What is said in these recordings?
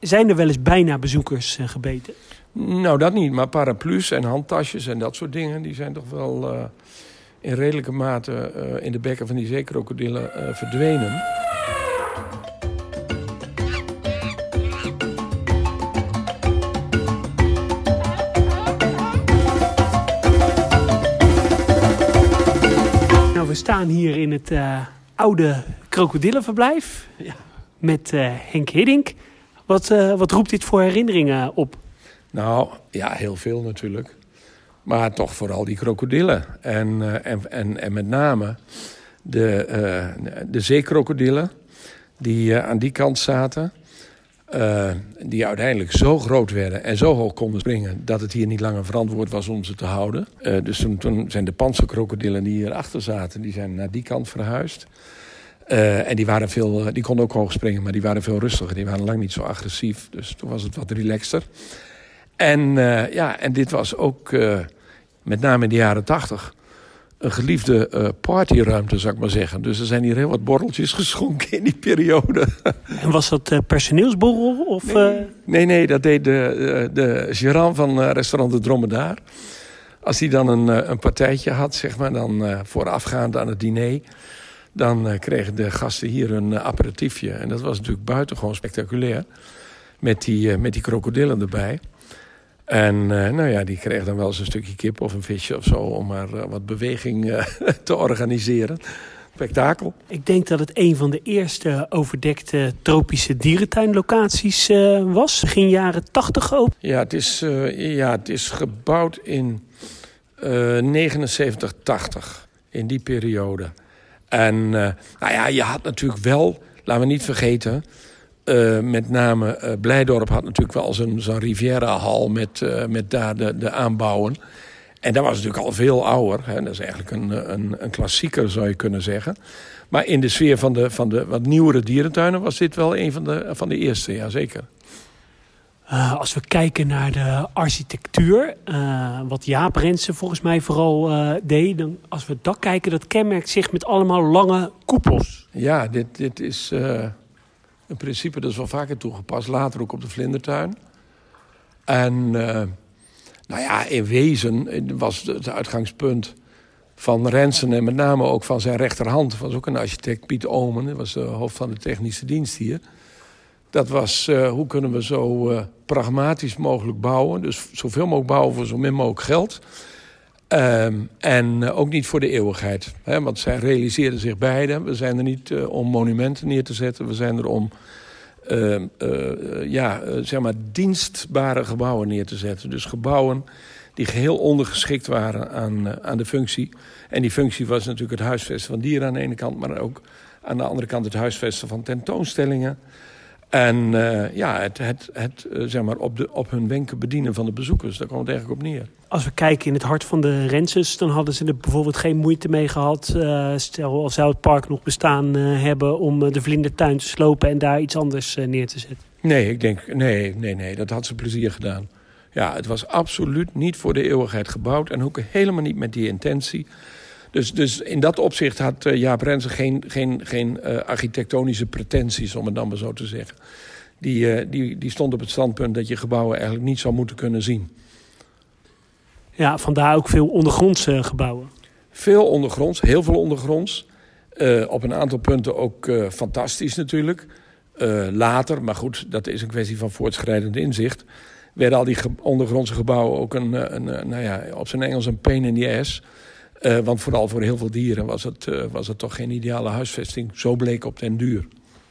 Zijn er wel eens bijna bezoekers uh, gebeten? Nou, dat niet. Maar paraplu's en handtasjes en dat soort dingen... die zijn toch wel uh, in redelijke mate uh, in de bekken van die zeekrokodillen verdwenen. Nou, we staan hier in het oude krokodillenverblijf ja. met Henk Hiddink. Wat, uh, wat roept dit voor herinneringen op? Nou, ja, heel veel natuurlijk. Maar toch vooral die krokodillen. En, uh, en, en, en met name de, uh, de zeekrokodillen die aan die kant zaten. die uiteindelijk zo groot werden en zo hoog konden springen... dat het hier niet langer verantwoord was om ze te houden. dus toen, toen zijn de panzerkrokodillen die hierachter zaten... die zijn naar die kant verhuisd. Uh, en die, waren veel, die konden ook hoog springen, maar die waren veel rustiger. Die waren lang niet zo agressief. Dus toen was het wat relaxter. En, uh, ja, en dit was ook, uh, met name in de jaren tachtig, een geliefde partyruimte, zou ik maar zeggen. Dus er zijn hier heel wat borreltjes geschonken in die periode. En was dat personeelsborrel? Of, nee, nee, nee, dat deed de, de gerant van restaurant De Dromedaar. Als hij dan een, een partijtje had, zeg maar, dan voorafgaand aan het diner dan uh, kregen de gasten hier een uh, aperitiefje. En dat was natuurlijk buitengewoon spectaculair. Met die, uh, met die krokodillen erbij. En nou ja, die kregen dan wel eens een stukje kip of een visje of zo... om maar wat beweging te organiseren. Spektakel. Ik denk dat het een van de eerste overdekte tropische dierentuinlocaties was. Begin jaren tachtig ook. Ja, het is, ja, het is gebouwd in 79, 80. In die periode. En uh, nou ja, je had natuurlijk wel, laten we niet vergeten... Uh, met name uh, Blijdorp had natuurlijk wel zo'n zo'n Riviera-hal... Met, met daar de, de aanbouwen. En dat was natuurlijk al veel ouder. Hè. Dat is eigenlijk een, een, een klassieker, zou je kunnen zeggen. Maar in de sfeer van de, van de wat nieuwere dierentuinen... was dit wel een van de, van de eerste, ja zeker. Uh, als we kijken naar de architectuur, uh, wat Jaap Rensen volgens mij vooral uh, deed, dan als we dat kijken, dat kenmerkt zich met allemaal lange koepels. Ja, dit, dit is een principe dat is wel vaker toegepast, later ook op de vlindertuin. En nou ja, in wezen was het uitgangspunt van Rensen en met name ook van zijn rechterhand, was ook een architect, Piet Omen, was de hoofd van de technische dienst hier dat was uh, hoe kunnen we zo uh, pragmatisch mogelijk bouwen. Dus zoveel mogelijk bouwen voor zo min mogelijk geld. Um, en uh, ook niet voor de eeuwigheid. Hè, want zij realiseerden zich beide. We zijn er niet om monumenten neer te zetten. We zijn er om ehm, ja, zeg maar dienstbare gebouwen neer te zetten. Dus gebouwen die geheel ondergeschikt waren aan, aan de functie. En die functie was natuurlijk het huisvesten van dieren aan de ene kant... maar ook aan de andere kant het huisvesten van tentoonstellingen... En uh, ja, het, het, het uh, zeg maar op, de, op hun wenken bedienen van de bezoekers. Daar komt het eigenlijk op neer. Als we kijken in het hart van de Renses... dan hadden ze er bijvoorbeeld geen moeite mee gehad... Uh, stel, als zou het park nog bestaan hebben... om de vlindertuin te slopen en daar iets anders neer te zetten. Nee, ik denk, nee, nee, nee, dat had ze plezier gedaan. Ja, het was absoluut niet voor de eeuwigheid gebouwd... en ook helemaal niet met die intentie... Dus, dus in dat opzicht had uh, Jaap Rensen geen, geen, geen uh, architectonische pretenties, om het dan maar zo te zeggen. Die, uh, die, die stond op het standpunt dat je gebouwen eigenlijk niet zou moeten kunnen zien. Ja, vandaar ook veel ondergrondse gebouwen. Veel ondergronds, heel veel ondergronds. op een aantal punten ook fantastisch natuurlijk. later, maar goed, dat is een kwestie van voortschrijdend inzicht... werden al die ondergrondse gebouwen ook een, een, nou ja, op zijn Engels een pain in the ass... Uh, want vooral voor heel veel dieren was het, uh, was het toch geen ideale huisvesting. Zo bleek op den duur.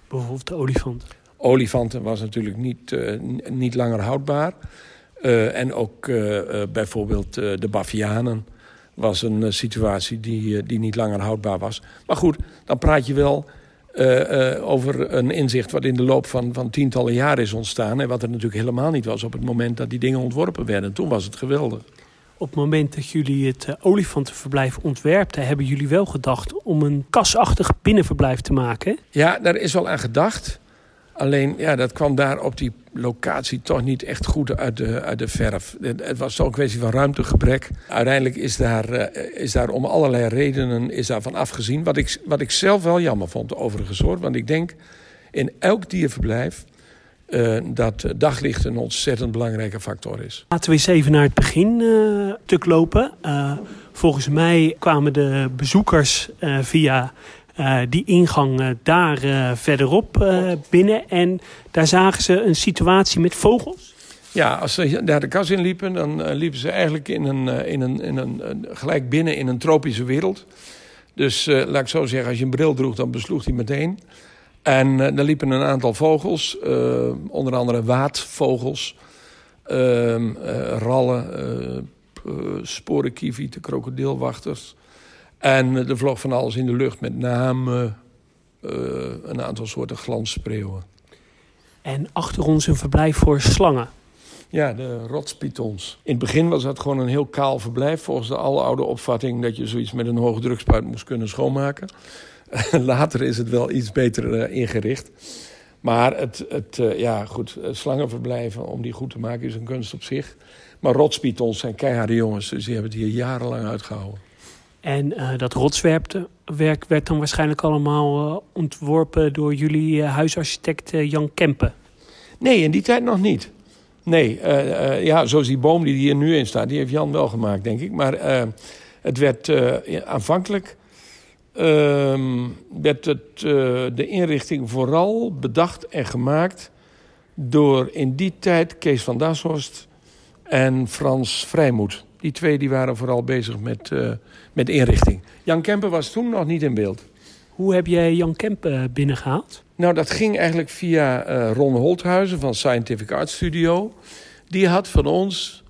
Bijvoorbeeld de olifant. Olifanten was natuurlijk niet, uh, niet langer houdbaar. en ook bijvoorbeeld de bavianen was een situatie die, die niet langer houdbaar was. Maar goed, dan praat je wel over een inzicht wat in de loop van, van tientallen jaren is ontstaan. En wat er natuurlijk helemaal niet was op het moment dat die dingen ontworpen werden. Toen was het geweldig op het moment dat jullie het uh, olifantenverblijf ontwerpten, hebben jullie wel gedacht om een kasachtig binnenverblijf te maken? Ja, daar is wel aan gedacht. Alleen, ja, dat kwam daar op die locatie toch niet echt goed uit de, uit de verf. Het, was toch een kwestie van ruimtegebrek. Uiteindelijk is daar, uh, is daar om allerlei redenen is daarvan afgezien. Wat ik, wat ik zelf wel jammer vond, overigens hoor. Want ik denk, in elk dierverblijf dat daglicht een ontzettend belangrijke factor is. Laten we eens even naar het begin uh, lopen. volgens mij kwamen de bezoekers via die ingang daar verderop binnen. En daar zagen ze een situatie met vogels. Ja, als ze daar de kas in liepen, dan uh, liepen ze eigenlijk in een, uh, in een, in een, uh, gelijk binnen in een tropische wereld. Dus laat ik zo zeggen, als je een bril droeg, dan besloeg hij meteen. En daar liepen een aantal vogels, onder andere waatvogels, ehm, rallen, sporenkievieten, krokodilwachters. En er vloog van alles in de lucht, met name een aantal soorten glansspreeuwen. En achter ons een verblijf voor slangen. Ja, de rotspythons. In het begin was dat gewoon een heel kaal verblijf. Volgens de oude opvatting dat je zoiets met een hoge drukspuit moest kunnen schoonmaken. Later is het wel iets beter uh, ingericht. Maar het, het, uh, ja, goed, slangenverblijven, om die goed te maken, is een kunst op zich. Maar rotspythons zijn keiharde jongens, dus die hebben het hier jarenlang uitgehouden. En uh, dat rotswerk werd dan waarschijnlijk allemaal ontworpen door jullie huisarchitect Jan Kempen? Nee, in die tijd nog niet. Nee, ja, zoals die boom die hier nu in staat, die heeft Jan wel gemaakt, denk ik. Maar het werd aanvankelijk werd het, de inrichting vooral bedacht en gemaakt door in die tijd Kees van Dashorst en Frans Vrijmoed. Die twee die waren vooral bezig met, met inrichting. Jan Kemper was toen nog niet in beeld. Hoe heb jij Jan Kempen binnengehaald? Nou, dat ging eigenlijk via uh, Ron Holthuizen van Scientific Art Studio. Die had van ons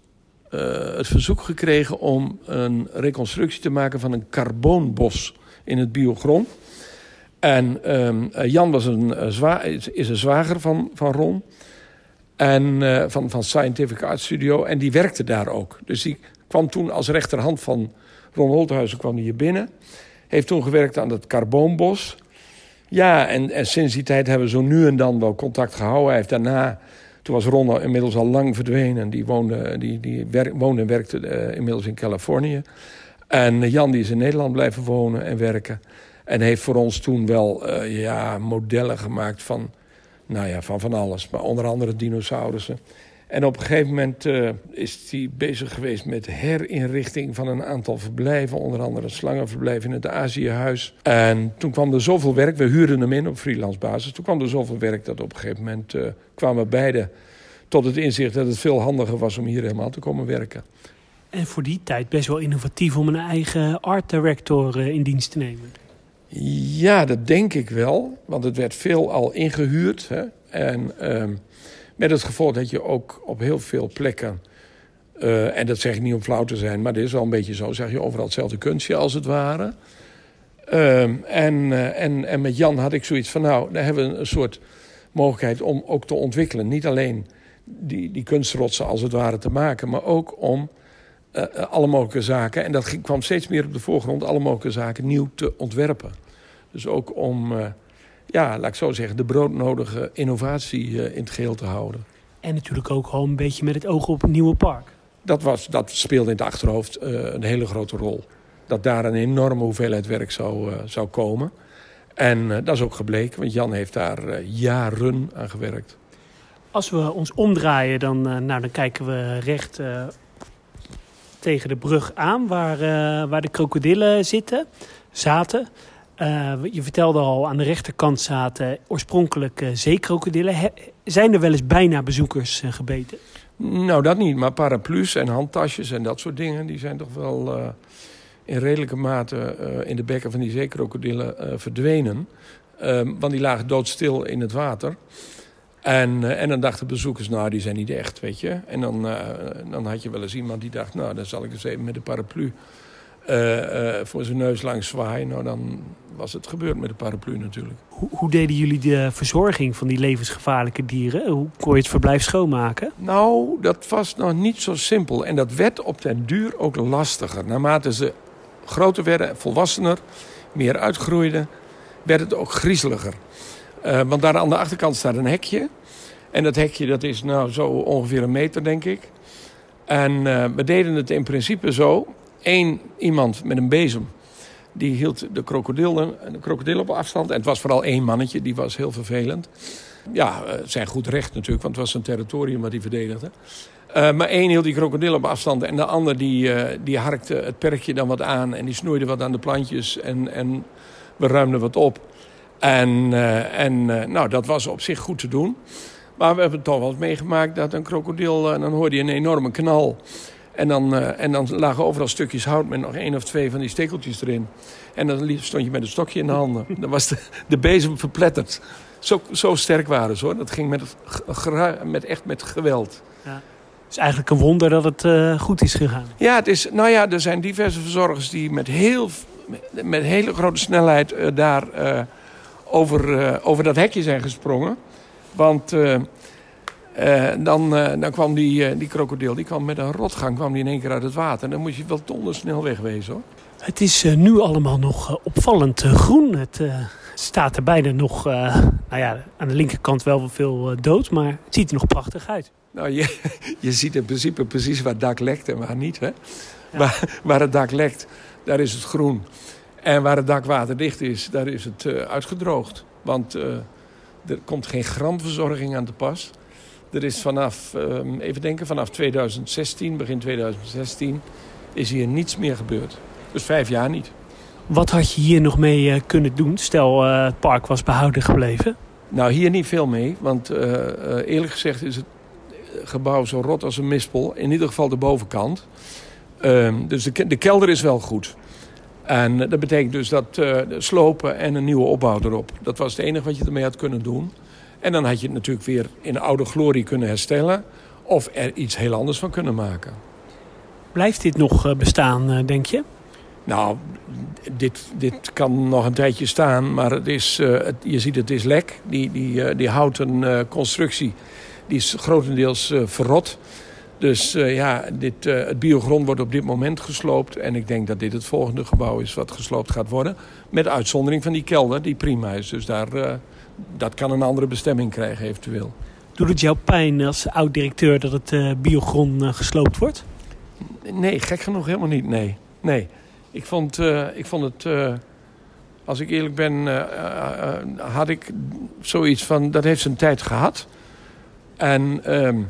uh, het verzoek gekregen om een reconstructie te maken van een carboonbos in het biogron. En um, Jan was een, zwa is een zwager van, van Ron. En uh, van, van Scientific Art Studio. En die werkte daar ook. Dus die kwam toen als rechterhand van Ron Holthuizen kwam hier binnen. Heeft toen gewerkt aan het carboonbos. Ja, en, en sinds die tijd hebben we zo nu en dan wel contact gehouden. Hij heeft daarna, toen was Ron inmiddels al lang verdwenen. Die woonde, die, die woonde en werkte inmiddels in Californië. En Jan die is in Nederland blijven wonen en werken. En heeft voor ons toen wel uh, ja, modellen gemaakt van, nou ja, van van alles. Maar onder andere dinosaurussen. En op een gegeven moment uh, is hij bezig geweest met herinrichting van een aantal verblijven. Onder andere een slangenverblijf in het Aziëhuis. En toen kwam er zoveel werk, we huurden hem in op freelance basis. Toen kwam er zoveel werk dat op een gegeven moment uh, kwamen beide tot het inzicht dat het veel handiger was om hier helemaal te komen werken. En voor die tijd best wel innovatief om een eigen art director uh, in dienst te nemen. Ja, dat denk ik wel. Want het werd veel al ingehuurd. Hè? En... Uh, met het gevolg dat je ook op heel veel plekken... Uh, en dat zeg ik niet om flauw te zijn, maar dit is wel een beetje zo... zeg je overal hetzelfde kunstje als het ware. Uh, en, uh, en, en met Jan had ik zoiets van... nou, daar hebben we een soort mogelijkheid om ook te ontwikkelen. Niet alleen die, die kunstrotsen als het ware te maken... maar ook om uh, alle mogelijke zaken... en dat ging, kwam steeds meer op de voorgrond... alle mogelijke zaken nieuw te ontwerpen. Dus ook om ja, laat ik zo zeggen, de broodnodige innovatie uh, in het geheel te houden. En natuurlijk ook gewoon een beetje met het oog op het nieuwe park. Dat, was, dat speelde in het achterhoofd een hele grote rol. Dat daar een enorme hoeveelheid werk zou, zou komen. En dat is ook gebleken, want Jan heeft daar jaren aan gewerkt. Als we ons omdraaien, dan, nou, dan kijken we recht tegen de brug aan... waar, waar de krokodillen zitten, zaten... Uh, je vertelde al, aan de rechterkant zaten oorspronkelijk uh, zeekrokodillen. Zijn er wel eens bijna bezoekers uh, gebeten? Nou, dat niet. Maar paraplu's en handtasjes en dat soort dingen... die zijn toch wel in redelijke mate in de bekken van die zeekrokodillen verdwenen. Ehm, want die lagen doodstil in het water. En, en dan dachten bezoekers, nou, die zijn niet echt, weet je. En dan, dan had je wel eens iemand die dacht... nou, dan zal ik eens even met de paraplu... voor zijn neus langs zwaaien. Nou, dan was het gebeurd met de paraplu natuurlijk. Hoe, hoe, deden jullie de verzorging van die levensgevaarlijke dieren? Hoe kon je het verblijf schoonmaken? Nou, dat was nog niet zo simpel. En dat werd op den duur ook lastiger. Naarmate ze groter werden, volwassener, meer uitgroeiden, werd het ook griezeliger. Uh, want daar aan de achterkant staat een hekje. En dat hekje dat is nou zo ongeveer een meter, denk ik. En uh, we deden het in principe zo. Eén iemand met een bezem die hield de krokodillen, de krokodillen op afstand. En het was vooral één mannetje, die was heel vervelend. Ja, zijn goed recht natuurlijk, want het was een territorium wat hij verdedigde. Maar één hield die krokodil op afstand en de ander die, die harkte het perkje dan wat aan en die snoeide wat aan de plantjes en, en we ruimden wat op. En, uh, en nou, dat was op zich goed te doen. Maar we hebben toch wel eens meegemaakt dat een krokodil, dan hoorde je een enorme knal. En dan, en dan lagen overal stukjes hout met nog één of twee van die stekeltjes erin. En dan stond je met een stokje in de handen. Dan was de, de bezem verpletterd. Zo, zo sterk waren ze hoor. Dat ging met, met, echt met geweld. Ja. Het is eigenlijk een wonder dat het uh, goed is gegaan. Ja, het is, nou ja, er zijn diverse verzorgers die met, heel, met hele grote snelheid uh, daar uh, over, over dat hekje zijn gesprongen. Want dan, dan kwam die, die krokodil, die kwam met een rotgang kwam die in één keer uit het water. En dan moest je wel dondersnel wegwezen hoor. Het is nu allemaal nog opvallend groen. Het staat er bijna nog, nou ja, aan de linkerkant wel veel dood, maar het ziet er nog prachtig uit. Nou, je, je ziet in principe precies waar het dak lekt en waar niet. Hè? Waar, waar het dak lekt, daar is het groen. En waar het dak waterdicht is, daar is het uh, uitgedroogd. Want uh, er komt geen gram verzorging aan te pas. Er is vanaf, um, even denken, vanaf 2016, begin 2016, is hier niets meer gebeurd. Dus vijf jaar niet. Wat had je hier nog mee uh, kunnen doen? Stel, het park was behouden gebleven. Nou, hier niet veel mee. Want eerlijk gezegd is het gebouw zo rot als een mispel. In ieder geval de bovenkant. Uh, dus de, kelder is wel goed. En dat betekent dus dat uh, slopen en een nieuwe opbouw erop. Dat was het enige wat je ermee had kunnen doen. En dan had je het natuurlijk weer in oude glorie kunnen herstellen. Of er iets heel anders van kunnen maken. Blijft dit nog eh, bestaan, eh, denk je? Nou, dit, dit kan nog een tijdje staan, maar het is, het, je ziet het is lek. Die, die, die houten constructie die is grotendeels verrot. Dus uh, ja, dit, uh, het biogrond wordt op dit moment gesloopt. En ik denk dat dit het volgende gebouw is wat gesloopt gaat worden. Met uitzondering van die kelder, die prima is. Dus daar, dat kan een andere bestemming krijgen eventueel. Doet het jou pijn als oud-directeur dat het biogrond gesloopt wordt? Nee, gek genoeg helemaal niet, nee. nee. Ik, vond, ik vond het... als ik eerlijk ben, had ik zoiets van... dat heeft zijn tijd gehad... En um,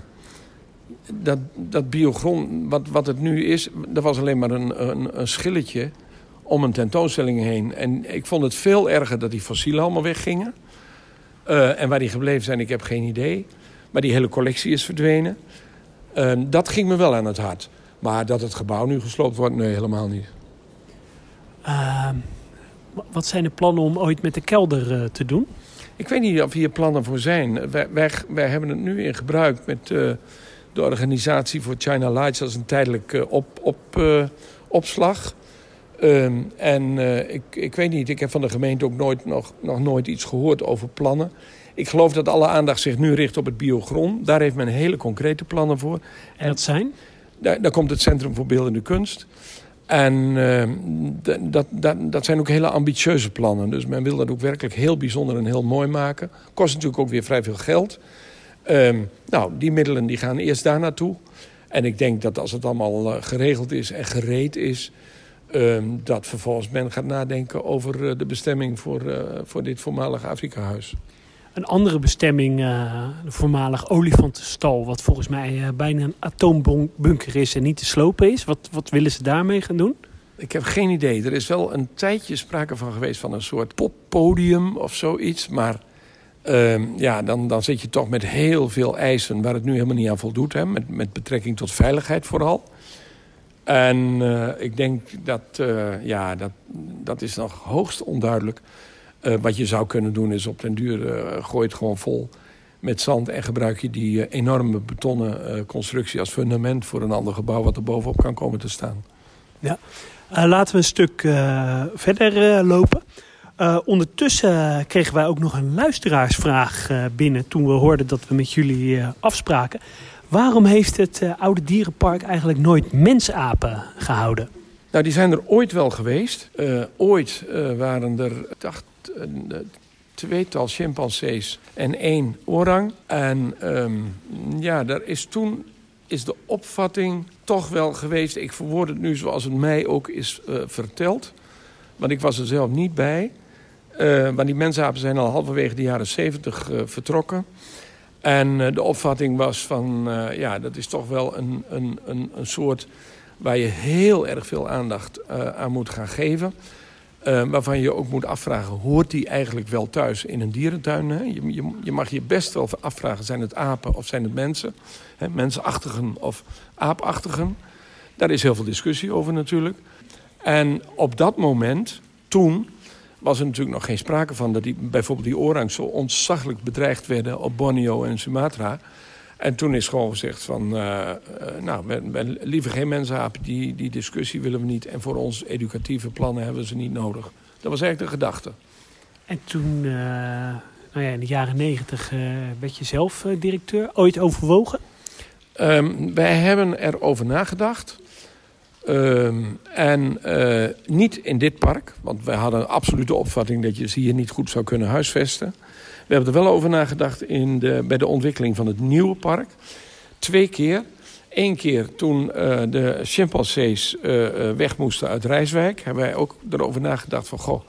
dat, dat biogrond, wat, wat het nu is, dat was alleen maar een, een, een, schilletje om een tentoonstelling heen. En ik vond het veel erger dat die fossielen allemaal weggingen. Uh, en waar die gebleven zijn, ik heb geen idee. Maar die hele collectie is verdwenen. Uh, dat ging me wel aan het hart. Maar dat het gebouw nu gesloopt wordt, nee, helemaal niet. Uh, wat zijn de plannen om ooit met de kelder uh, te doen? Ik weet niet of hier plannen voor zijn. Wij, wij, wij hebben het nu in gebruik met de organisatie voor China Lights als een tijdelijk uh, op, op, uh, opslag. Um, en ik, ik weet niet, ik heb van de gemeente ook nooit, nog, nog nooit iets gehoord over plannen. Ik geloof dat alle aandacht zich nu richt op het biogron. Daar heeft men hele concrete plannen voor. En dat zijn? Daar, daar komt het Centrum voor Beeldende Kunst. En uh, dat, dat, dat zijn ook hele ambitieuze plannen. Dus men wil dat ook werkelijk heel bijzonder en heel mooi maken. Kost natuurlijk ook weer vrij veel geld. Um, nou, die middelen die gaan eerst daar naartoe. En ik denk dat als het allemaal uh, geregeld is en gereed is... Um, dat vervolgens men gaat nadenken over uh, de bestemming voor, uh, voor dit voormalige Afrika-huis. Een andere bestemming, de voormalig olifantenstal... wat volgens mij bijna een atoombunker is en niet te slopen is. Wat, wat willen ze daarmee gaan doen? Ik heb geen idee. Er is wel een tijdje sprake van geweest van een soort poppodium of zoiets. Maar uh, ja, dan, dan zit je toch met heel veel eisen waar het nu helemaal niet aan voldoet. Hè? Met, met betrekking tot veiligheid vooral. En uh, ik denk dat, uh, ja, dat, dat is nog hoogst onduidelijk. Uh, wat je zou kunnen doen is op den duur gooi het gewoon vol met zand... en gebruik je die enorme betonnen constructie als fundament... voor een ander gebouw wat er bovenop kan komen te staan. Ja, laten we een stuk verder lopen. Uh, ondertussen kregen wij ook nog een luisteraarsvraag uh, binnen toen we hoorden dat we met jullie uh, afspraken. Waarom heeft het Oude Dierenpark eigenlijk nooit mensapen gehouden? Nou, die zijn er ooit wel geweest. ooit waren er, dacht, tweetal chimpansees en één orang. En um, ja, daar is toen is de opvatting toch wel geweest... ik verwoord het nu zoals het mij ook is verteld... want ik was er zelf niet bij Uh, want die mensapen zijn al halverwege de jaren 70 uh, vertrokken. En uh, de opvatting was van, ja, dat is toch wel een, een, een, een soort waar je heel erg veel aandacht aan moet gaan geven. waarvan je ook moet afvragen, hoort die eigenlijk wel thuis in een dierentuin? Hè? Je, je, je, mag je best wel afvragen, zijn het apen of zijn het mensen? Hè? Mensachtigen of aapachtigen? Daar is heel veel discussie over natuurlijk. En op dat moment, toen, was er natuurlijk nog geen sprake van... dat die, bijvoorbeeld die orangs zo ontzaglijk bedreigd werden op Borneo en Sumatra. En toen is gewoon gezegd van... Uh, nou, we, we, liever geen mensapen, die, die discussie willen we niet... en voor ons educatieve plannen hebben we ze niet nodig. Dat was eigenlijk de gedachte. En toen, uh, nou ja, in de jaren negentig, werd je zelf directeur. Ooit overwogen? Um, wij hebben erover nagedacht... Uh, en uh, niet in dit park, want wij hadden een absolute opvatting dat je ze hier niet goed zou kunnen huisvesten. We hebben er wel over nagedacht in de, bij de ontwikkeling van het nieuwe park. Twee keer. Eén keer toen uh, de chimpansees uh, weg moesten uit Rijswijk, hebben wij ook erover nagedacht van goh,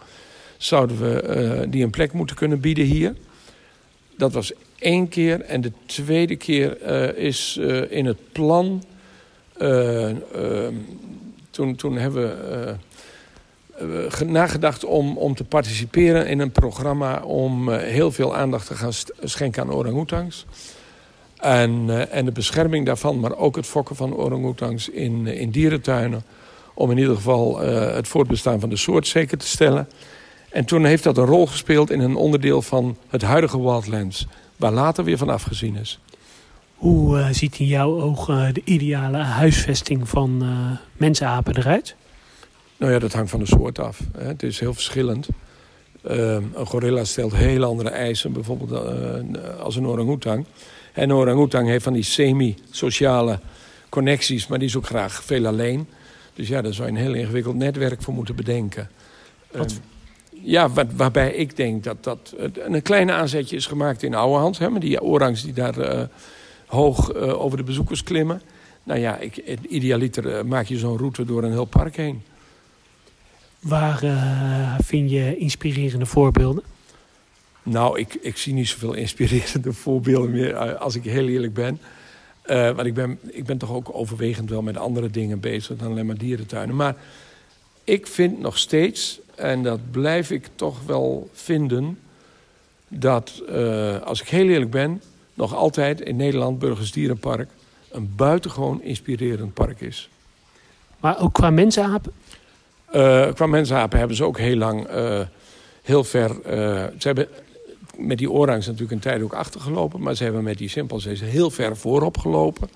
zouden we die een plek moeten kunnen bieden hier. Dat was één keer. En de tweede keer is in het plan toen, toen hebben we uh, nagedacht om, om te participeren in een programma... om heel veel aandacht te gaan schenken aan orang-oetangs. En, en de bescherming daarvan, maar ook het fokken van orang-oetangs in, in dierentuinen... om in ieder geval het voortbestaan van de soort zeker te stellen. En toen heeft dat een rol gespeeld in een onderdeel van het huidige Wildlands... waar later weer van afgezien is. Hoe uh, ziet in jouw ogen de ideale huisvesting van uh, mensapen eruit? Nou ja, dat hangt van de soort af. Hè. Het is heel verschillend. Uh, een gorilla stelt heel andere eisen, bijvoorbeeld uh, als een orang-oetang. En een orang-oetang heeft van die semi-sociale connecties, maar die is ook graag veel alleen. Dus ja, daar zou je een heel ingewikkeld netwerk voor moeten bedenken. Wat? Ehm, ja, waar, waarbij ik denk dat dat een kleine aanzetje is gemaakt in Ouwehand. Hè, met die orangs die daar hoog uh, over de bezoekers klimmen. Nou ja, ik, idealiter uh, maak je zo'n route door een heel park heen. Waar uh, vind je inspirerende voorbeelden? Nou, ik, ik zie niet zoveel inspirerende voorbeelden meer, als ik heel eerlijk ben. want ik ben, ik ben toch ook overwegend wel met andere dingen bezig dan alleen maar dierentuinen. Maar ik vind nog steeds, en dat blijf ik toch wel vinden... dat, als ik heel eerlijk ben nog altijd in Nederland Burgersdierenpark een buitengewoon inspirerend park is. Maar ook qua mensapen? Uh, qua mensapen hebben ze ook heel lang uh, heel ver... Uh, ze hebben met die orangs natuurlijk een tijd ook achtergelopen... maar ze hebben met die chimpansees heel ver voorop gelopen.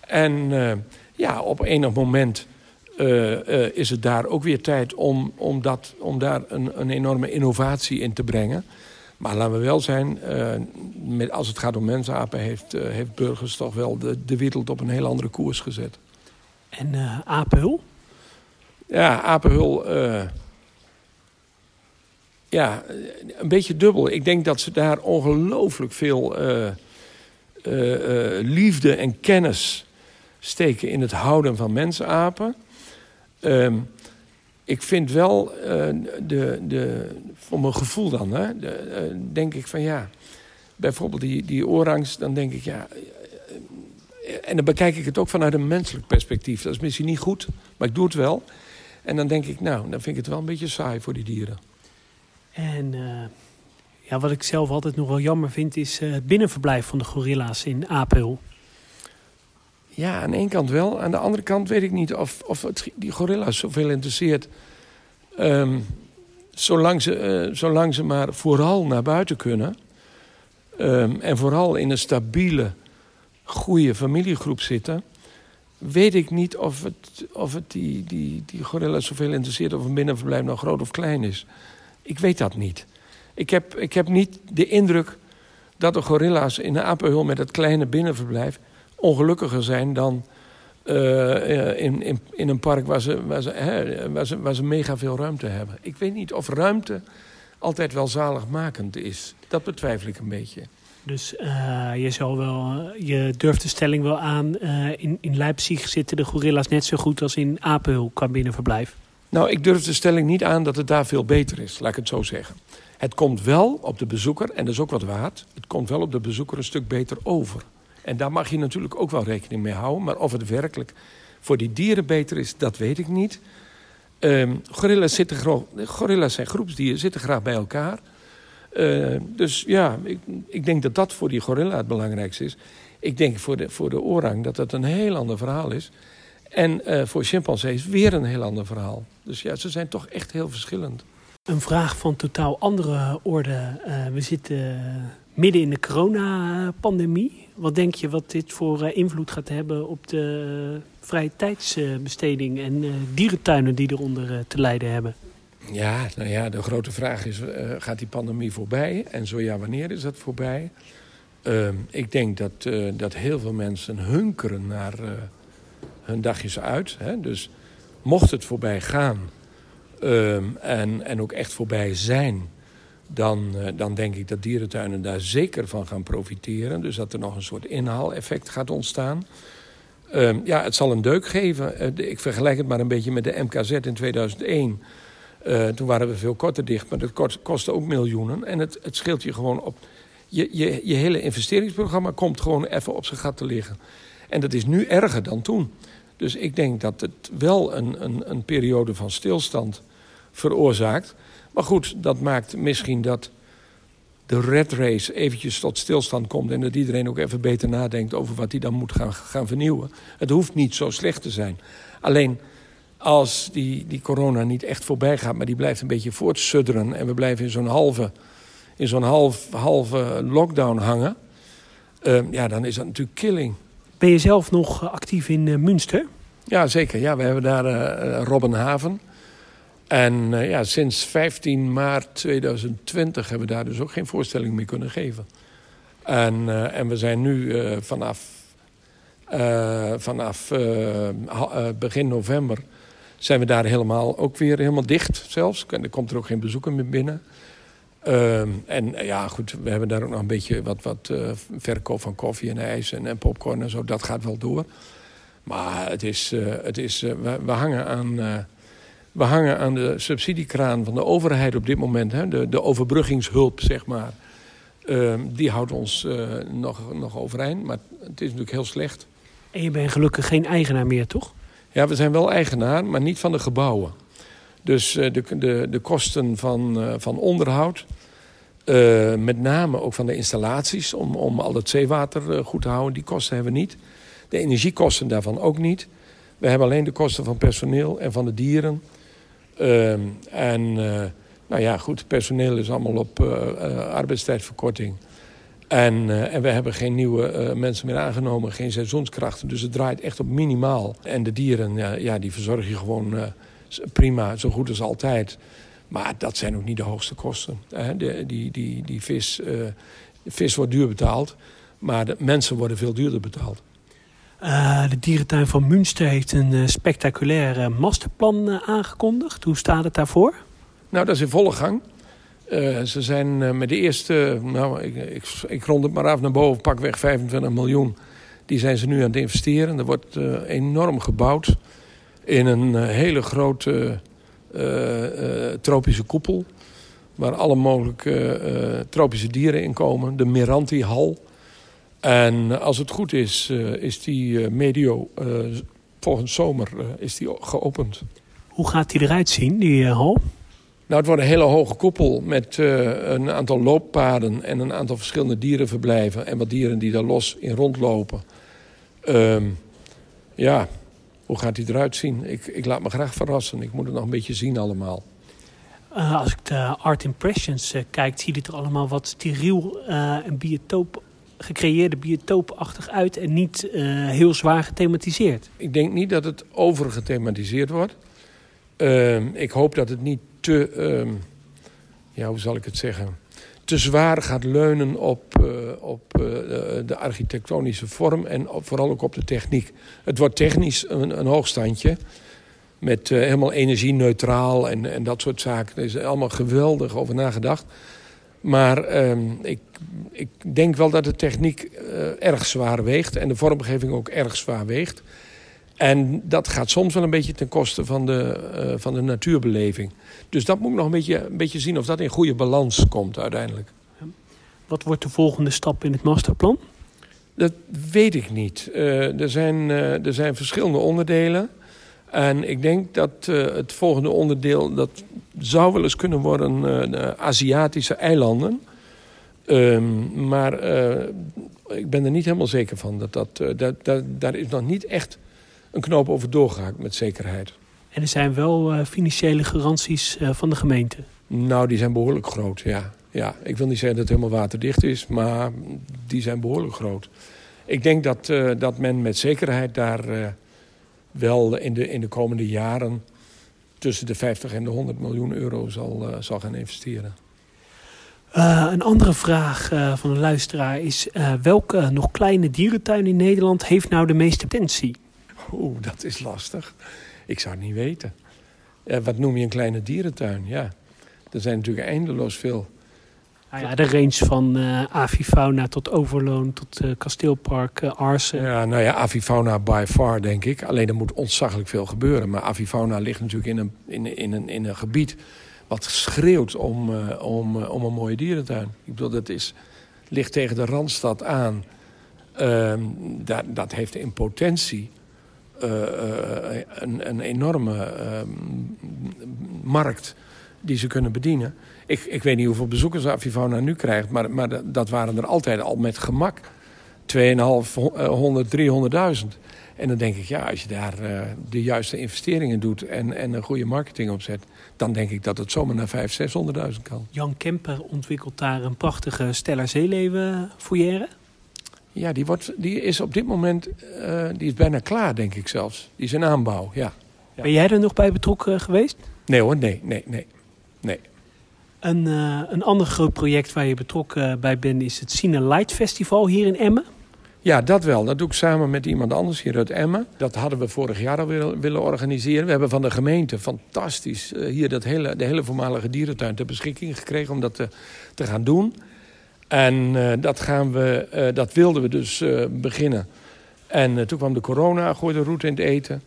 En ja, op enig moment is het daar ook weer tijd om, om, dat, om daar een, een enorme innovatie in te brengen... Maar laten we wel zijn, uh, met, als het gaat om mensapen... heeft, uh, heeft burgers toch wel de, de wereld op een heel andere koers gezet. En uh, apenhul? Ja, apenhul... ja, een beetje dubbel. Ik denk dat ze daar ongelooflijk veel liefde en kennis steken... in het houden van mensapen... Um, ik vind wel, uh, de, de, voor mijn gevoel dan, hè, de, uh, denk ik van ja, bijvoorbeeld die, die orangs, dan denk ik ja. Uh, en dan bekijk ik het ook vanuit een menselijk perspectief. Dat is misschien niet goed, maar ik doe het wel. En dan denk ik, nou, dan vind ik het wel een beetje saai voor die dieren. En ja, wat ik zelf altijd nog wel jammer vind, is het binnenverblijf van de gorilla's in Apel. Ja, aan de ene kant wel. Aan de andere kant weet ik niet of, of het die gorilla's zoveel interesseert. Um, zolang, ze, uh, zolang ze maar vooral naar buiten kunnen. Um, en vooral in een stabiele, goede familiegroep zitten. Weet ik niet of het, of het die, die, die gorilla's zoveel interesseert of een binnenverblijf nou groot of klein is. Ik weet dat niet. Ik heb, ik heb niet de indruk dat de gorilla's in de apenhul met dat kleine binnenverblijf ongelukkiger zijn dan uh, in, in, in een park waar ze, waar, ze, hè, waar, ze, waar ze mega veel ruimte hebben. Ik weet niet of ruimte altijd wel zaligmakend is. Dat betwijfel ik een beetje. Dus uh, je, zal wel, je durft de stelling wel aan, uh, in, in Leipzig zitten de gorilla's net zo goed als in Apenhul qua binnenverblijf. Nou, ik durf de stelling niet aan dat het daar veel beter is, laat ik het zo zeggen. Het komt wel op de bezoeker, en dat is ook wat waard, het komt wel op de bezoeker een stuk beter over. En daar mag je natuurlijk ook wel rekening mee houden. Maar of het werkelijk voor die dieren beter is, dat weet ik niet. Um, gorilla's, zitten, gorilla's zijn groepsdieren, zitten graag bij elkaar. Uh, dus ja, ik, ik, denk dat dat voor die gorilla het belangrijkste is. Ik denk voor de, voor de orang dat dat een heel ander verhaal is. En uh, voor chimpansees weer een heel ander verhaal. Dus ja, ze zijn toch echt heel verschillend. Een vraag van totaal andere orde. Uh, we zitten midden in de coronapandemie. Wat denk je wat dit voor uh, invloed gaat hebben op de vrije tijdsbesteding en dierentuinen die eronder te lijden hebben? Ja, nou ja, de grote vraag is, gaat die pandemie voorbij? En zo ja, wanneer is dat voorbij? Ehm, ik denk dat, dat heel veel mensen hunkeren naar hun dagjes uit. Hè? Dus mocht het voorbij gaan um, en, en ook echt voorbij zijn... Dan, uh, dan denk ik dat dierentuinen daar zeker van gaan profiteren. Dus dat er nog een soort inhaaleffect gaat ontstaan. Um, ja, het zal een deuk geven. Uh, ik vergelijk het maar een beetje met de MKZ in 2001... Uh, toen waren we veel korter dicht, maar dat kostte ook miljoenen. En het, het scheelt je gewoon op. Je, je, je hele investeringsprogramma komt gewoon even op zijn gat te liggen. En dat is nu erger dan toen. Dus ik denk dat het wel een, een, een periode van stilstand veroorzaakt. Maar goed, dat maakt misschien dat de red race eventjes tot stilstand komt... en dat iedereen ook even beter nadenkt over wat hij dan moet gaan, gaan vernieuwen. Het hoeft niet zo slecht te zijn. Alleen als die, die corona niet echt voorbij gaat... maar die blijft een beetje voortsudderen... en we blijven in zo'n halve, in zo'n half, halve lockdown hangen... Uh, ja, dan is dat natuurlijk killing. Ben je zelf nog actief in uh, Münster? Ja, zeker. Ja, we hebben daar uh, Robbenhaven. En uh, ja, sinds 15 maart 2020 hebben we daar dus ook geen voorstelling meer kunnen geven. En, en we zijn nu vanaf, vanaf begin november zijn we daar helemaal ook weer helemaal dicht zelfs. En er komt er ook geen bezoeker meer binnen. Uh, en eh, ja, goed, we hebben daar ook nog een beetje wat, wat verkoop van koffie en ijs en, en, popcorn en zo. Dat gaat wel door. Maar het is, het is, we, we, hangen aan, we hangen aan de subsidiekraan van de overheid op dit moment. Hè? De, de overbruggingshulp, zeg maar. Ehm, die houdt ons nog, nog overeind. Maar het is natuurlijk heel slecht. En je bent gelukkig geen eigenaar meer, toch? Ja, we zijn wel eigenaar, maar niet van de gebouwen. Dus uh, de, de, de kosten van, uh, van onderhoud, uh, met name ook van de installaties... om, om al het zeewater goed te houden, die kosten hebben we niet. De energiekosten daarvan ook niet. We hebben alleen de kosten van personeel en van de dieren. Ehm, en nou ja, goed, personeel is allemaal op arbeidstijdverkorting... En, en, we hebben geen nieuwe mensen meer aangenomen, geen seizoenskrachten. Dus het draait echt op minimaal. En de dieren, ja, die verzorg je gewoon prima, zo goed als altijd. Maar dat zijn ook niet de hoogste kosten. De, die, die, die vis, uh, vis wordt duur betaald, maar de mensen worden veel duurder betaald. Uh, de dierentuin van Münster heeft een uh, spectaculair masterplan aangekondigd. Hoe staat het daarvoor? Nou, dat is in volle gang. ze zijn met de eerste, nou, ik, ik, rond het maar af naar boven, pakweg 25 miljoen. Die zijn ze nu aan het investeren. Er wordt enorm gebouwd in een eh, hele grote tropische koepel. Waar alle mogelijke tropische dieren in komen. De Miranti-hal. En als het goed is, is die medio volgend zomer is die geopend. Hoe gaat die eruit zien, die hal? Nou, het wordt een hele hoge koepel met een aantal looppaden en een aantal verschillende dierenverblijven. En wat dieren die daar los in rondlopen. Ehm, ja, hoe gaat hij eruit zien? Ik, ik laat me graag verrassen. Ik moet het nog een beetje zien allemaal. Uh, als ik de Art Impressions uh, kijk, ziet het er allemaal wat steriel en biotoop, gecreëerde biotoopachtig uit en niet heel zwaar gethematiseerd. Ik denk niet dat het overgethematiseerd wordt. Ehm, ik hoop dat het niet te, ehm, ja, hoe zal ik het zeggen, te zwaar gaat leunen op, uh, op uh, de architectonische vorm en vooral ook op de techniek. Het wordt technisch een, een hoogstandje. Met helemaal energie-neutraal en, en dat soort zaken. Er is allemaal geweldig over nagedacht. Maar ehm, ik, ik denk wel dat de techniek erg zwaar weegt. En de vormgeving ook erg zwaar weegt. En dat gaat soms wel een beetje ten koste van de, eh, van de natuurbeleving. Dus dat moet ik nog een beetje, een beetje zien of dat in goede balans komt uiteindelijk. Wat wordt de volgende stap in het masterplan? Dat weet ik niet. Uh, er, zijn, er zijn verschillende onderdelen. En ik denk dat uh, het volgende onderdeel... dat zou wel eens kunnen worden de Aziatische eilanden. Um, maar ik ben er niet helemaal zeker van. Dat dat, dat, dat, daar is nog niet echt een knoop over doorgehaakt met zekerheid. En er zijn wel financiële garanties van de gemeente? Nou, die zijn behoorlijk groot, ja. Ja, ik wil niet zeggen dat het helemaal waterdicht is, maar die zijn behoorlijk groot. Ik denk dat, uh, dat men met zekerheid daar uh, wel in de, in de komende jaren tussen de 50 en de 100 miljoen euro zal, uh, zal gaan investeren. een andere vraag van een luisteraar is: welke nog kleine dierentuin in Nederland heeft nou de meeste potentie? Oeh, dat is lastig. Ik zou het niet weten. wat noem je een kleine dierentuin? Ja, er zijn natuurlijk eindeloos veel nou ja, de range van uh, avifauna tot Overloon tot uh, Kasteelpark, uh, Arsen. Ja, nou ja, avifauna by far denk ik. Alleen er moet ontzaglijk veel gebeuren. Maar avifauna ligt natuurlijk in een, in, in een, in een gebied wat schreeuwt om, om, om een mooie dierentuin. Ik bedoel, dat is, ligt tegen de Randstad aan. Ehm, dat, dat heeft in potentie een, een enorme ehm, markt die ze kunnen bedienen. Ik, ik weet niet hoeveel bezoekers Avivona nu krijgt, maar, maar dat waren er altijd al met gemak. 2,500, 300.000. En dan denk ik, ja, als je daar uh, de juiste investeringen doet en, en een goede marketing op zet, dan denk ik dat het zomaar naar 500, 600.000 kan. Jan Kemper ontwikkelt daar een prachtige Stella Zeeleven foyer. Ja, die, wordt, die is op dit moment uh, die is bijna klaar, denk ik zelfs. Die is in aanbouw, ja. ja. Ben jij er nog bij betrokken geweest? Nee hoor, nee, nee, nee. Nee. Een, uh, een ander groot project waar je betrokken bij bent is het Cine Light Festival hier in Emmen. Ja, dat wel. Dat doe ik samen met iemand anders hier uit Emmen. Dat hadden we vorig jaar al willen, willen organiseren. We hebben van de gemeente fantastisch uh, hier dat hele, de hele voormalige dierentuin ter beschikking gekregen om dat te, te gaan doen. En uh, dat, gaan we, dat wilden we dus beginnen. En toen kwam de corona, gooide de route in het eten.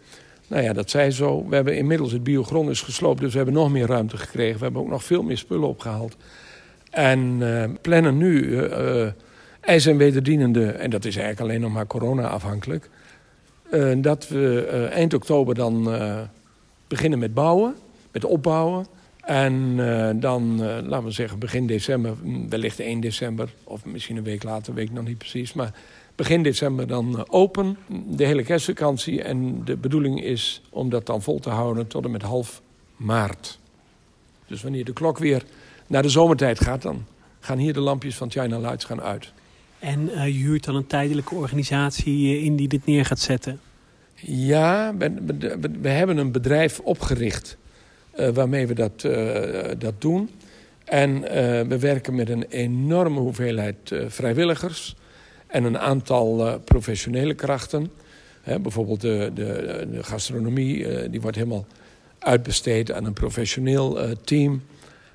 Nou ja, dat zij zo. We hebben inmiddels het biogronus gesloopt, dus we hebben nog meer ruimte gekregen. We hebben ook nog veel meer spullen opgehaald. En uh, plannen nu uh, ijs- en wederdienende, en dat is eigenlijk alleen nog maar corona-afhankelijk... Dat we eind oktober dan beginnen met bouwen, met opbouwen. En dan, laten we zeggen, begin december, wellicht 1 december... of misschien een week later, weet ik nog niet precies... maar begin december dan eh, open, de hele kerstvakantie. En de bedoeling is om dat dan vol te houden tot en met half maart. Dus wanneer de klok weer naar de zomertijd gaat, dan gaan hier de lampjes van China Lights gaan uit. En uh, je huurt dan een tijdelijke organisatie in die dit neer gaat zetten? Ja, we, we, we hebben een bedrijf opgericht uh, waarmee we dat, uh, dat doen. En we werken met een enorme hoeveelheid vrijwilligers en een aantal uh, professionele krachten. Hè, bijvoorbeeld de, de, de gastronomie, uh, die wordt helemaal uitbesteed aan een professioneel uh, team.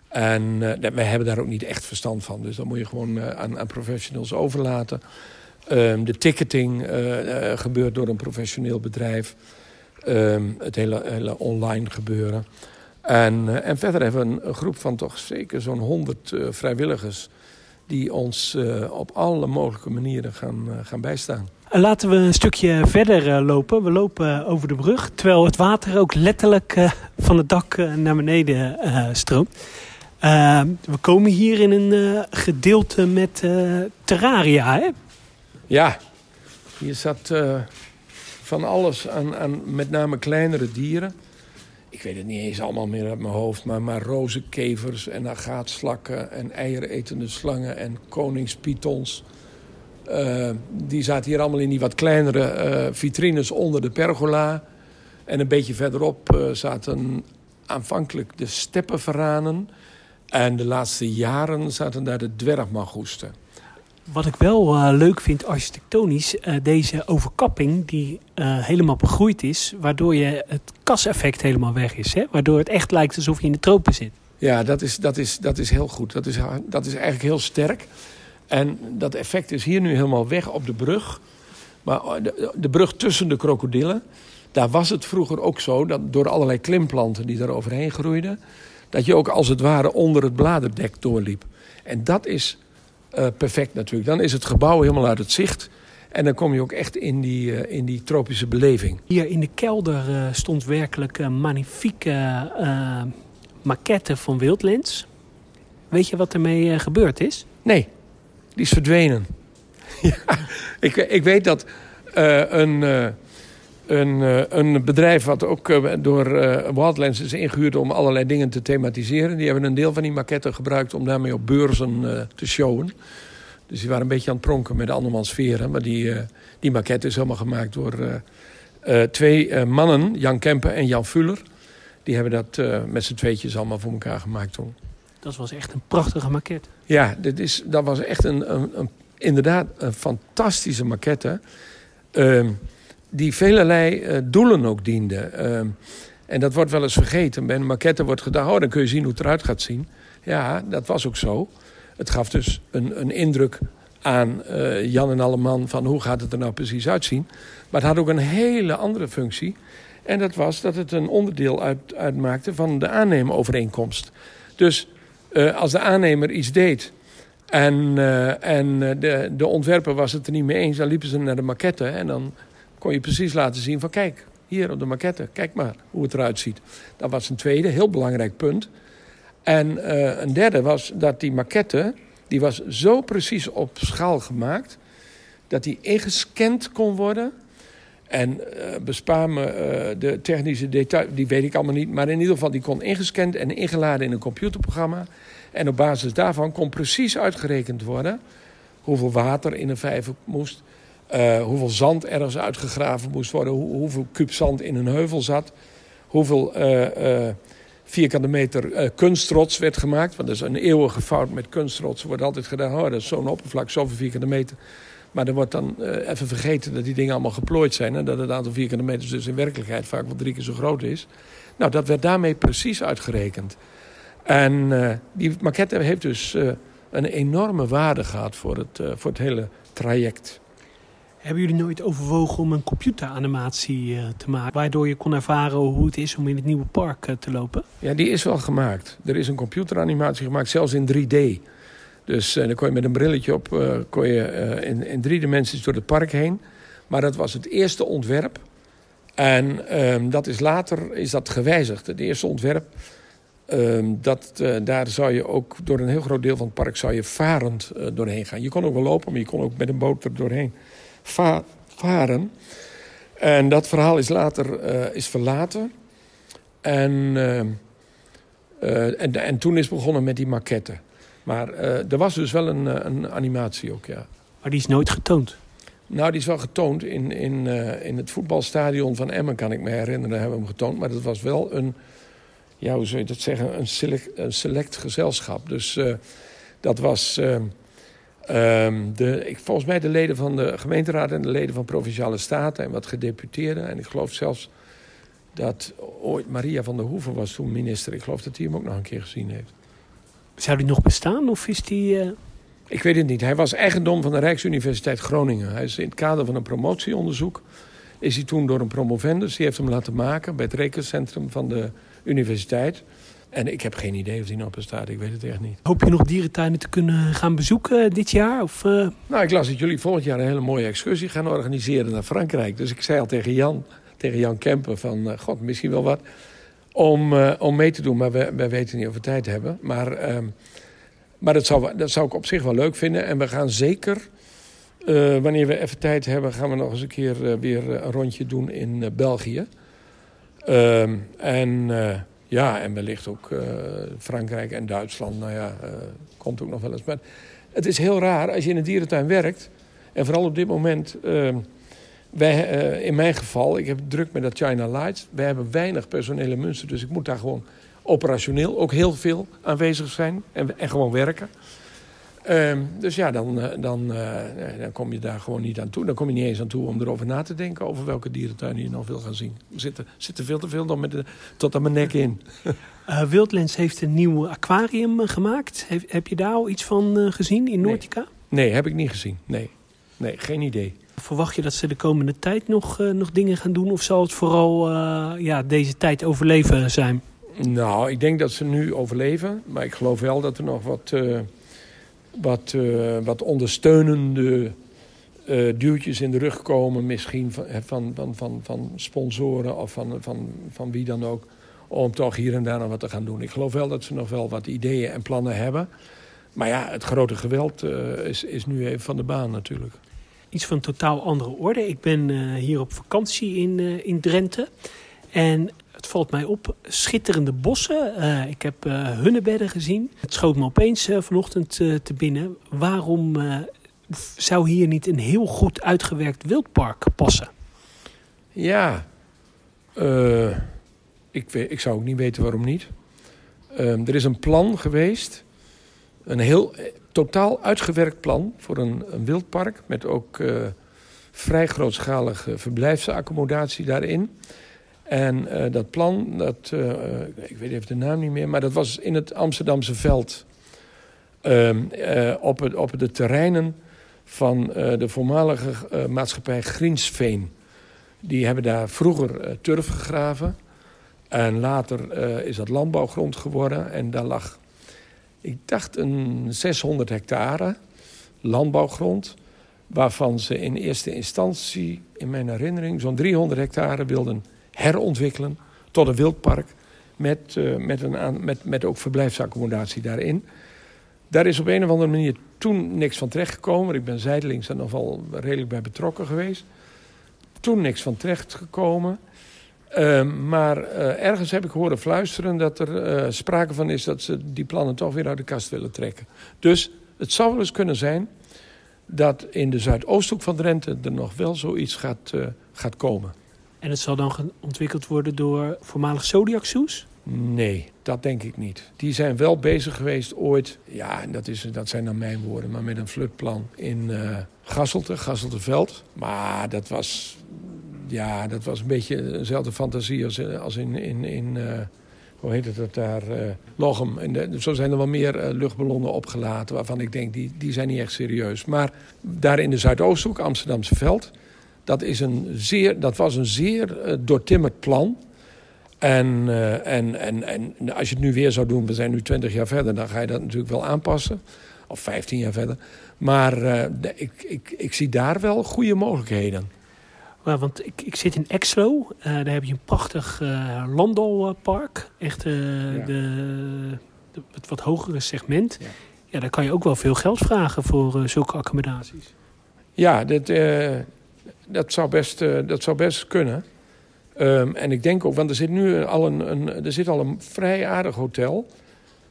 En wij hebben daar ook niet echt verstand van. Dus dat moet je gewoon aan, aan, professionals overlaten. Um, de ticketing gebeurt door een professioneel bedrijf. Um, het hele, hele online gebeuren. En, en verder hebben we een, een groep van toch zeker zo'n 100 vrijwilligers die ons uh, op alle mogelijke manieren gaan, uh, gaan bijstaan. Laten we een stukje verder lopen. We lopen over de brug, terwijl het water ook letterlijk van het dak naar beneden stroomt. we komen hier in een gedeelte met terraria, hè? Ja, hier zat van alles aan, aan met name kleinere dieren ik weet het niet eens allemaal meer uit mijn hoofd, maar, maar rozenkevers en agaatslakken en eieretende slangen en koningspythons. Uh, die zaten hier allemaal in die wat kleinere uh, vitrines onder de pergola. En een beetje verderop uh, zaten aanvankelijk de steppenvaranen. En de laatste jaren zaten daar de dwergmagoesten. Wat ik wel uh, leuk vind architectonisch, uh, deze overkapping die uh, helemaal begroeid is, waardoor je het kaseffect helemaal weg is. Hè? Waardoor het echt lijkt alsof je in de tropen zit. Ja, dat is, dat is, dat is heel goed. Dat is, dat is eigenlijk heel sterk. En dat effect is hier nu helemaal weg op de brug. Maar de, de brug tussen de krokodillen. Daar was het vroeger ook zo dat door allerlei klimplanten die daar overheen groeiden, dat je ook als het ware onder het bladerdek doorliep. En dat is uh, perfect natuurlijk. Dan is het gebouw helemaal uit het zicht. En dan kom je ook echt in die, uh, in die tropische beleving. Hier in de kelder uh, stond werkelijk een magnifieke maquette van Wildlands. Weet je wat ermee gebeurd is? Nee, die is verdwenen. ja, ik, ik weet dat een een, eh, een bedrijf wat ook eh, door uh, Wildlands is ingehuurd om allerlei dingen te thematiseren. Die hebben een deel van die maquetten gebruikt om daarmee op beurzen te showen. Dus die waren een beetje aan het pronken met de andermans sferen. Maar die, die maquette is helemaal gemaakt door twee mannen, Jan Kempen en Jan Fuller. Die hebben dat met z'n tweetjes allemaal voor elkaar gemaakt toen. Dat was echt een prachtige maquette. Ja, dit is, dat was echt een, een, een inderdaad een fantastische maquette. Ehm, die velelei uh, doelen ook diende. Uh, en dat wordt wel eens vergeten. Bij een maquette wordt gedacht, oh, dan kun je zien hoe het eruit gaat zien. Ja, dat was ook zo. Het gaf dus een, een indruk aan uh, Jan en Alleman van hoe gaat het er nou precies uitzien. Maar het had ook een hele andere functie. En dat was dat het een onderdeel uit, uitmaakte van de aannemerovereenkomst. Dus als de aannemer iets deed en, en de, de ontwerper was het er niet mee eens... dan liepen ze naar de maquette en dan kon je precies laten zien van kijk, hier op de maquette, kijk maar hoe het eruit ziet. Dat was een tweede, heel belangrijk punt. En uh, een derde was dat die maquette, die was zo precies op schaal gemaakt... dat die ingescand kon worden... En uh, bespaar me uh, de technische details, die weet ik allemaal niet. Maar in ieder geval, die kon ingescand en ingeladen in een computerprogramma. En op basis daarvan kon precies uitgerekend worden hoeveel water in een vijver moest. Uh, hoeveel zand ergens uitgegraven moest worden. Hoe, hoeveel kub zand in een heuvel zat. Hoeveel uh, uh, vierkante meter kunstrots werd gemaakt. Want dat is een eeuwige fout met kunstrots. Er wordt altijd gedaan, oh, dat is zo'n oppervlak, zoveel vierkante meter. Maar er wordt dan even vergeten dat die dingen allemaal geplooid zijn. En dat het aantal vierkante meters dus in werkelijkheid vaak wel drie keer zo groot is. Nou, dat werd daarmee precies uitgerekend. En die maquette heeft dus een enorme waarde gehad voor het, voor het hele traject. Hebben jullie nooit overwogen om een computeranimatie uh, te maken... waardoor je kon ervaren hoe het is om in het nieuwe park uh, te lopen? Ja, die is wel gemaakt. Er is een computeranimatie gemaakt, zelfs in 3D. Dus uh, dan kon je met een brilletje op kon je, in, in drie dimensies door het park heen. Maar dat was het eerste ontwerp. En ehm, dat is later is dat gewijzigd. Het eerste ontwerp, ehm, dat, daar zou je ook door een heel groot deel van het park... zou je varend doorheen gaan. Je kon ook wel lopen, maar je kon ook met een boot er doorheen va varen. En dat verhaal is later uh, is verlaten. En, uh, uh, en, en toen is begonnen met die maquette. Maar er was dus wel een, een animatie ook, ja. Maar die is nooit getoond? Nou, die is wel getoond in, in, in het voetbalstadion van Emmen, kan ik me herinneren, hebben we hem getoond. Maar dat was wel een, ja, hoe zou je dat zeggen, een select, een select gezelschap. Dus dat was Um, de, ik, volgens mij de leden van de gemeenteraad en de leden van Provinciale Staten en wat gedeputeerden. En ik geloof zelfs dat ooit Maria van der Hoeven was toen minister. Ik geloof dat hij hem ook nog een keer gezien heeft. Zou die nog bestaan of is die... Uh... Ik weet het niet. Hij was eigendom van de Rijksuniversiteit Groningen. Hij is in het kader van een promotieonderzoek... is hij toen door een promovendus, die heeft hem laten maken... bij het rekencentrum van de universiteit... En ik heb geen idee of die nog bestaat. Ik weet het echt niet. Hoop je nog dierentuinen te kunnen gaan bezoeken dit jaar? Of, uh... Nou, ik las dat jullie volgend jaar een hele mooie excursie gaan organiseren naar Frankrijk. Dus ik zei al tegen Jan, tegen Jan Kemper van... Uh, god, misschien wel wat om, uh, om mee te doen. Maar we, we weten niet of we tijd hebben. Maar, ehm, maar dat, zou, dat zou ik op zich wel leuk vinden. En we gaan zeker... wanneer we even tijd hebben, gaan we nog eens een keer weer een rondje doen in België. Ehm, en ja, en wellicht ook uh, Frankrijk en Duitsland. Nou ja, uh, komt ook nog wel eens. Maar het is heel raar als je in een dierentuin werkt. En vooral op dit moment. Uh, wij, in mijn geval, ik heb druk met dat China Lights. Wij hebben weinig personele munsten. Dus ik moet daar gewoon operationeel ook heel veel aanwezig zijn. En, en gewoon werken. Um, dus ja, dan, eh, dan, uh, dan kom je daar gewoon niet aan toe. Dan kom je niet eens aan toe om erover na te denken... over welke dierentuin je nog wil gaan zien. Er zitten, zitten veel te veel dan met de, tot aan mijn nek in. uh, Wildlands heeft een nieuw aquarium gemaakt. Heb, heb je daar al iets van gezien in Noordica? Nee. nee. heb ik niet gezien. Nee, nee geen idee. Verwacht je dat ze de komende tijd nog, nog dingen gaan doen? Of zal het vooral ja, deze tijd overleven zijn? Nou, ik denk dat ze nu overleven. Maar ik geloof wel dat er nog wat, wat, wat ondersteunende uh, duwtjes in de rug komen, misschien van, van, van, van, van sponsoren of van, van, van wie dan ook, om toch hier en daar nog wat te gaan doen. Ik geloof wel dat ze nog wel wat ideeën en plannen hebben. Maar ja, het grote geweld uh, is, is nu even van de baan natuurlijk. Iets van totaal andere orde. Ik ben hier op vakantie in, in Drenthe. En het valt mij op, schitterende bossen. ik heb hunnebedden gezien. Het schoot me opeens vanochtend te binnen. Waarom zou hier niet een heel goed uitgewerkt wildpark passen? Ja, uh, ik, ik zou ook niet weten waarom niet. Uh, er is een plan geweest, een heel eh, totaal uitgewerkt plan voor een, een wildpark met ook uh, vrij grootschalige verblijfsaccommodatie daarin. En uh, dat plan, dat, ik weet even de naam niet meer, maar dat was in het Amsterdamse veld. Ehm, op, het, op de terreinen van de voormalige maatschappij Griensveen. Die hebben daar vroeger turf gegraven. En later is dat landbouwgrond geworden. En daar lag, ik dacht, een 600 hectare landbouwgrond. Waarvan ze in eerste instantie, in mijn herinnering, zo'n 300 hectare wilden herontwikkelen tot een wildpark. Met, met, een, met, met ook verblijfsaccommodatie daarin. Daar is op een of andere manier toen niks van terecht gekomen. Ik ben zijdelings er nog redelijk bij betrokken geweest. Toen niks van terecht gekomen. Uh, maar uh, ergens heb ik horen fluisteren dat er uh, sprake van is dat ze die plannen toch weer uit de kast willen trekken. Dus het zou wel eens kunnen zijn dat in de zuidoosthoek van Drenthe er nog wel zoiets gaat, eh, gaat komen. En het zal dan ontwikkeld worden door voormalig Zodiac Soes? Nee, dat denk ik niet. Die zijn wel bezig geweest ooit, ja, dat, is, dat zijn dan mijn woorden, maar met een flutplan in uh, Gasselte, Gasselteveld. Maar dat was, ja, dat was een beetje dezelfde fantasie als, als in, in, in uh, hoe heet het dat daar, Lochem. En zo zijn er wel meer luchtballonnen opgelaten waarvan ik denk, die, die zijn niet echt serieus. Maar daar in de Zuidoosthoek, Amsterdamse veld, dat, is een zeer, dat was een zeer doortimmerd plan... En, uh, en, en, en als je het nu weer zou doen, we zijn nu 20 jaar verder, dan ga je dat natuurlijk wel aanpassen. Of 15 jaar verder. Maar uh, de, ik, ik, ik zie daar wel goede mogelijkheden. Ja, want ik, ik zit in Exlo, uh, daar heb je een prachtig landalpark. Echt ja. de, de, het wat hogere segment. Ja. ja. daar kan je ook wel veel geld vragen voor zulke accommodaties. Ja, dat, dat, zou, best, dat zou best kunnen. Um, en ik denk ook, want er zit nu al een, een, er zit al een vrij aardig hotel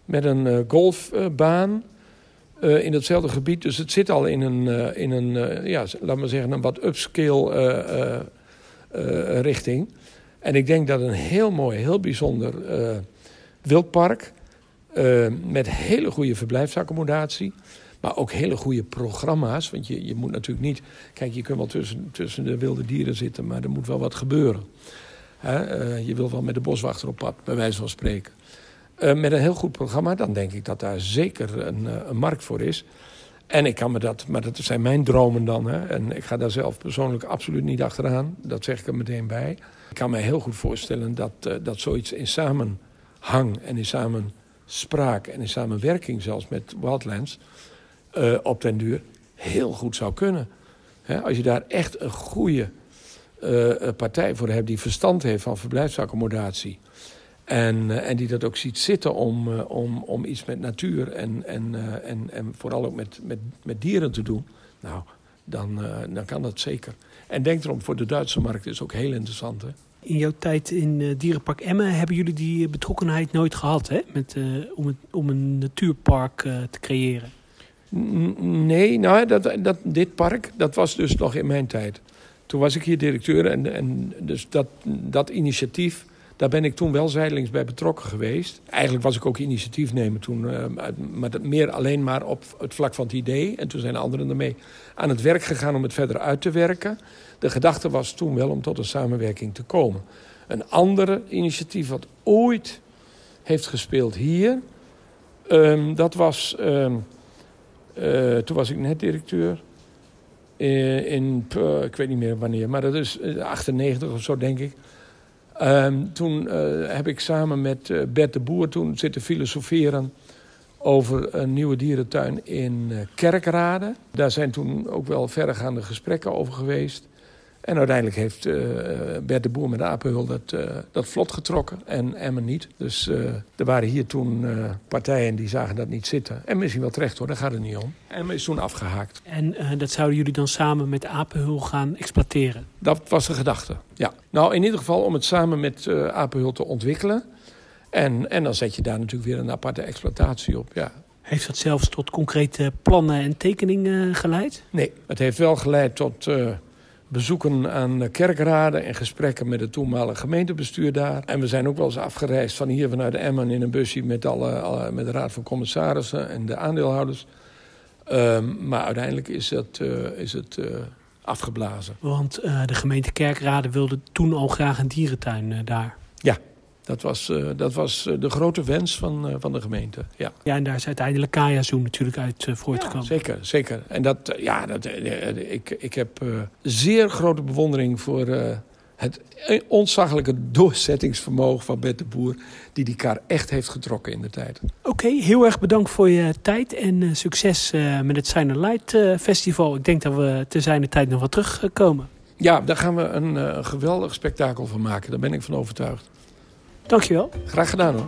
met een uh, golfbaan uh, in hetzelfde gebied. Dus het zit al in een, uh, in een ja, laat maar zeggen, een wat upscale richting. En ik denk dat een heel mooi, heel bijzonder wildpark met hele goede verblijfsaccommodatie. Maar ook hele goede programma's. Want je, je moet natuurlijk niet. Kijk, je kunt wel tussen, tussen de wilde dieren zitten, maar er moet wel wat gebeuren. Uh, je wil wel met de boswachter op pad, bij wijze van spreken. Uh, met een heel goed programma, dan denk ik dat daar zeker een, uh, een, markt voor is. En ik kan me dat, maar dat zijn mijn dromen dan. Hè, en ik ga daar zelf persoonlijk absoluut niet achteraan. Dat zeg ik er meteen bij. Ik kan me heel goed voorstellen dat, dat zoiets in samenhang en in samenspraak en in samenwerking zelfs met Wildlands uh, op den duur heel goed zou kunnen. als je daar echt een goede uh, partij voor hebt die verstand heeft van verblijfsaccommodatie. En, en die dat ook ziet zitten om, om, om iets met natuur en, en, en, en vooral ook met, met, met dieren te doen. Nou, dan, dan kan dat zeker. En denk erom, voor de Duitse markt is ook heel interessant. Hè? In jouw tijd in Dierenpark Emmen hebben jullie die betrokkenheid nooit gehad hè? Met, om, het, om een natuurpark te creëren? Nee, nou, dat, dat, dit park, dat was dus nog in mijn tijd. Toen was ik hier directeur en, en dus dat, dat initiatief, daar ben ik toen wel zijdelings bij betrokken geweest. Eigenlijk was ik ook initiatiefnemer toen, uh, maar meer alleen maar op het vlak van het idee. En toen zijn anderen ermee aan het werk gegaan om het verder uit te werken. De gedachte was toen wel om tot een samenwerking te komen. Een andere initiatief wat ooit heeft gespeeld hier, um, dat was... Um, uh, toen was ik net directeur. in, in puh, ik weet niet meer wanneer, maar dat is 98 of zo, denk ik. Ehm, toen heb ik samen met Bert de Boer toen zitten filosoferen over een nieuwe dierentuin in Kerkrade. Daar zijn toen ook wel verregaande gesprekken over geweest. En uiteindelijk heeft uh, Bert de Boer met de Apenhul dat, uh, dat vlot getrokken en Emmen niet. Dus uh, er waren hier toen partijen die zagen dat niet zitten. En misschien wel terecht hoor, daar gaat het niet om. Emmen is toen afgehaakt. En dat zouden jullie dan samen met Apenhul gaan exploiteren? Dat was de gedachte, ja. Nou, in ieder geval om het samen met Apenhul te ontwikkelen. En, en dan zet je daar natuurlijk weer een aparte exploitatie op, ja. Heeft dat zelfs tot concrete plannen en tekeningen geleid? Nee, het heeft wel geleid tot bezoeken aan kerkraden en gesprekken met het toenmalige gemeentebestuur daar. En we zijn ook wel eens afgereisd van hier vanuit Emmen in een busje met, alle, met de raad van commissarissen en de aandeelhouders. Um, maar uiteindelijk is het, uh, is het uh, afgeblazen. Want uh, de gemeente Kerkrade wilde toen al graag een dierentuin daar. Ja, dat was, uh, dat was uh, de grote wens van, uh, van de gemeente. Ja. ja, en daar is uiteindelijk Kaya Zoom natuurlijk uit voortgekomen. Ja, zeker, zeker. En dat, ja, dat, ik, ik heb zeer grote bewondering voor het ontzaglijke doorzettingsvermogen van Bert de Boer... die die kar echt heeft getrokken in de tijd. Oké, okay, heel erg bedankt voor je tijd en succes met het Sign Light Festival. Ik denk dat we te zijn tijd nog wat terugkomen. Ja, daar gaan we een geweldig spektakel van maken. Daar ben ik van overtuigd. Dankjewel. Graag gedaan hoor.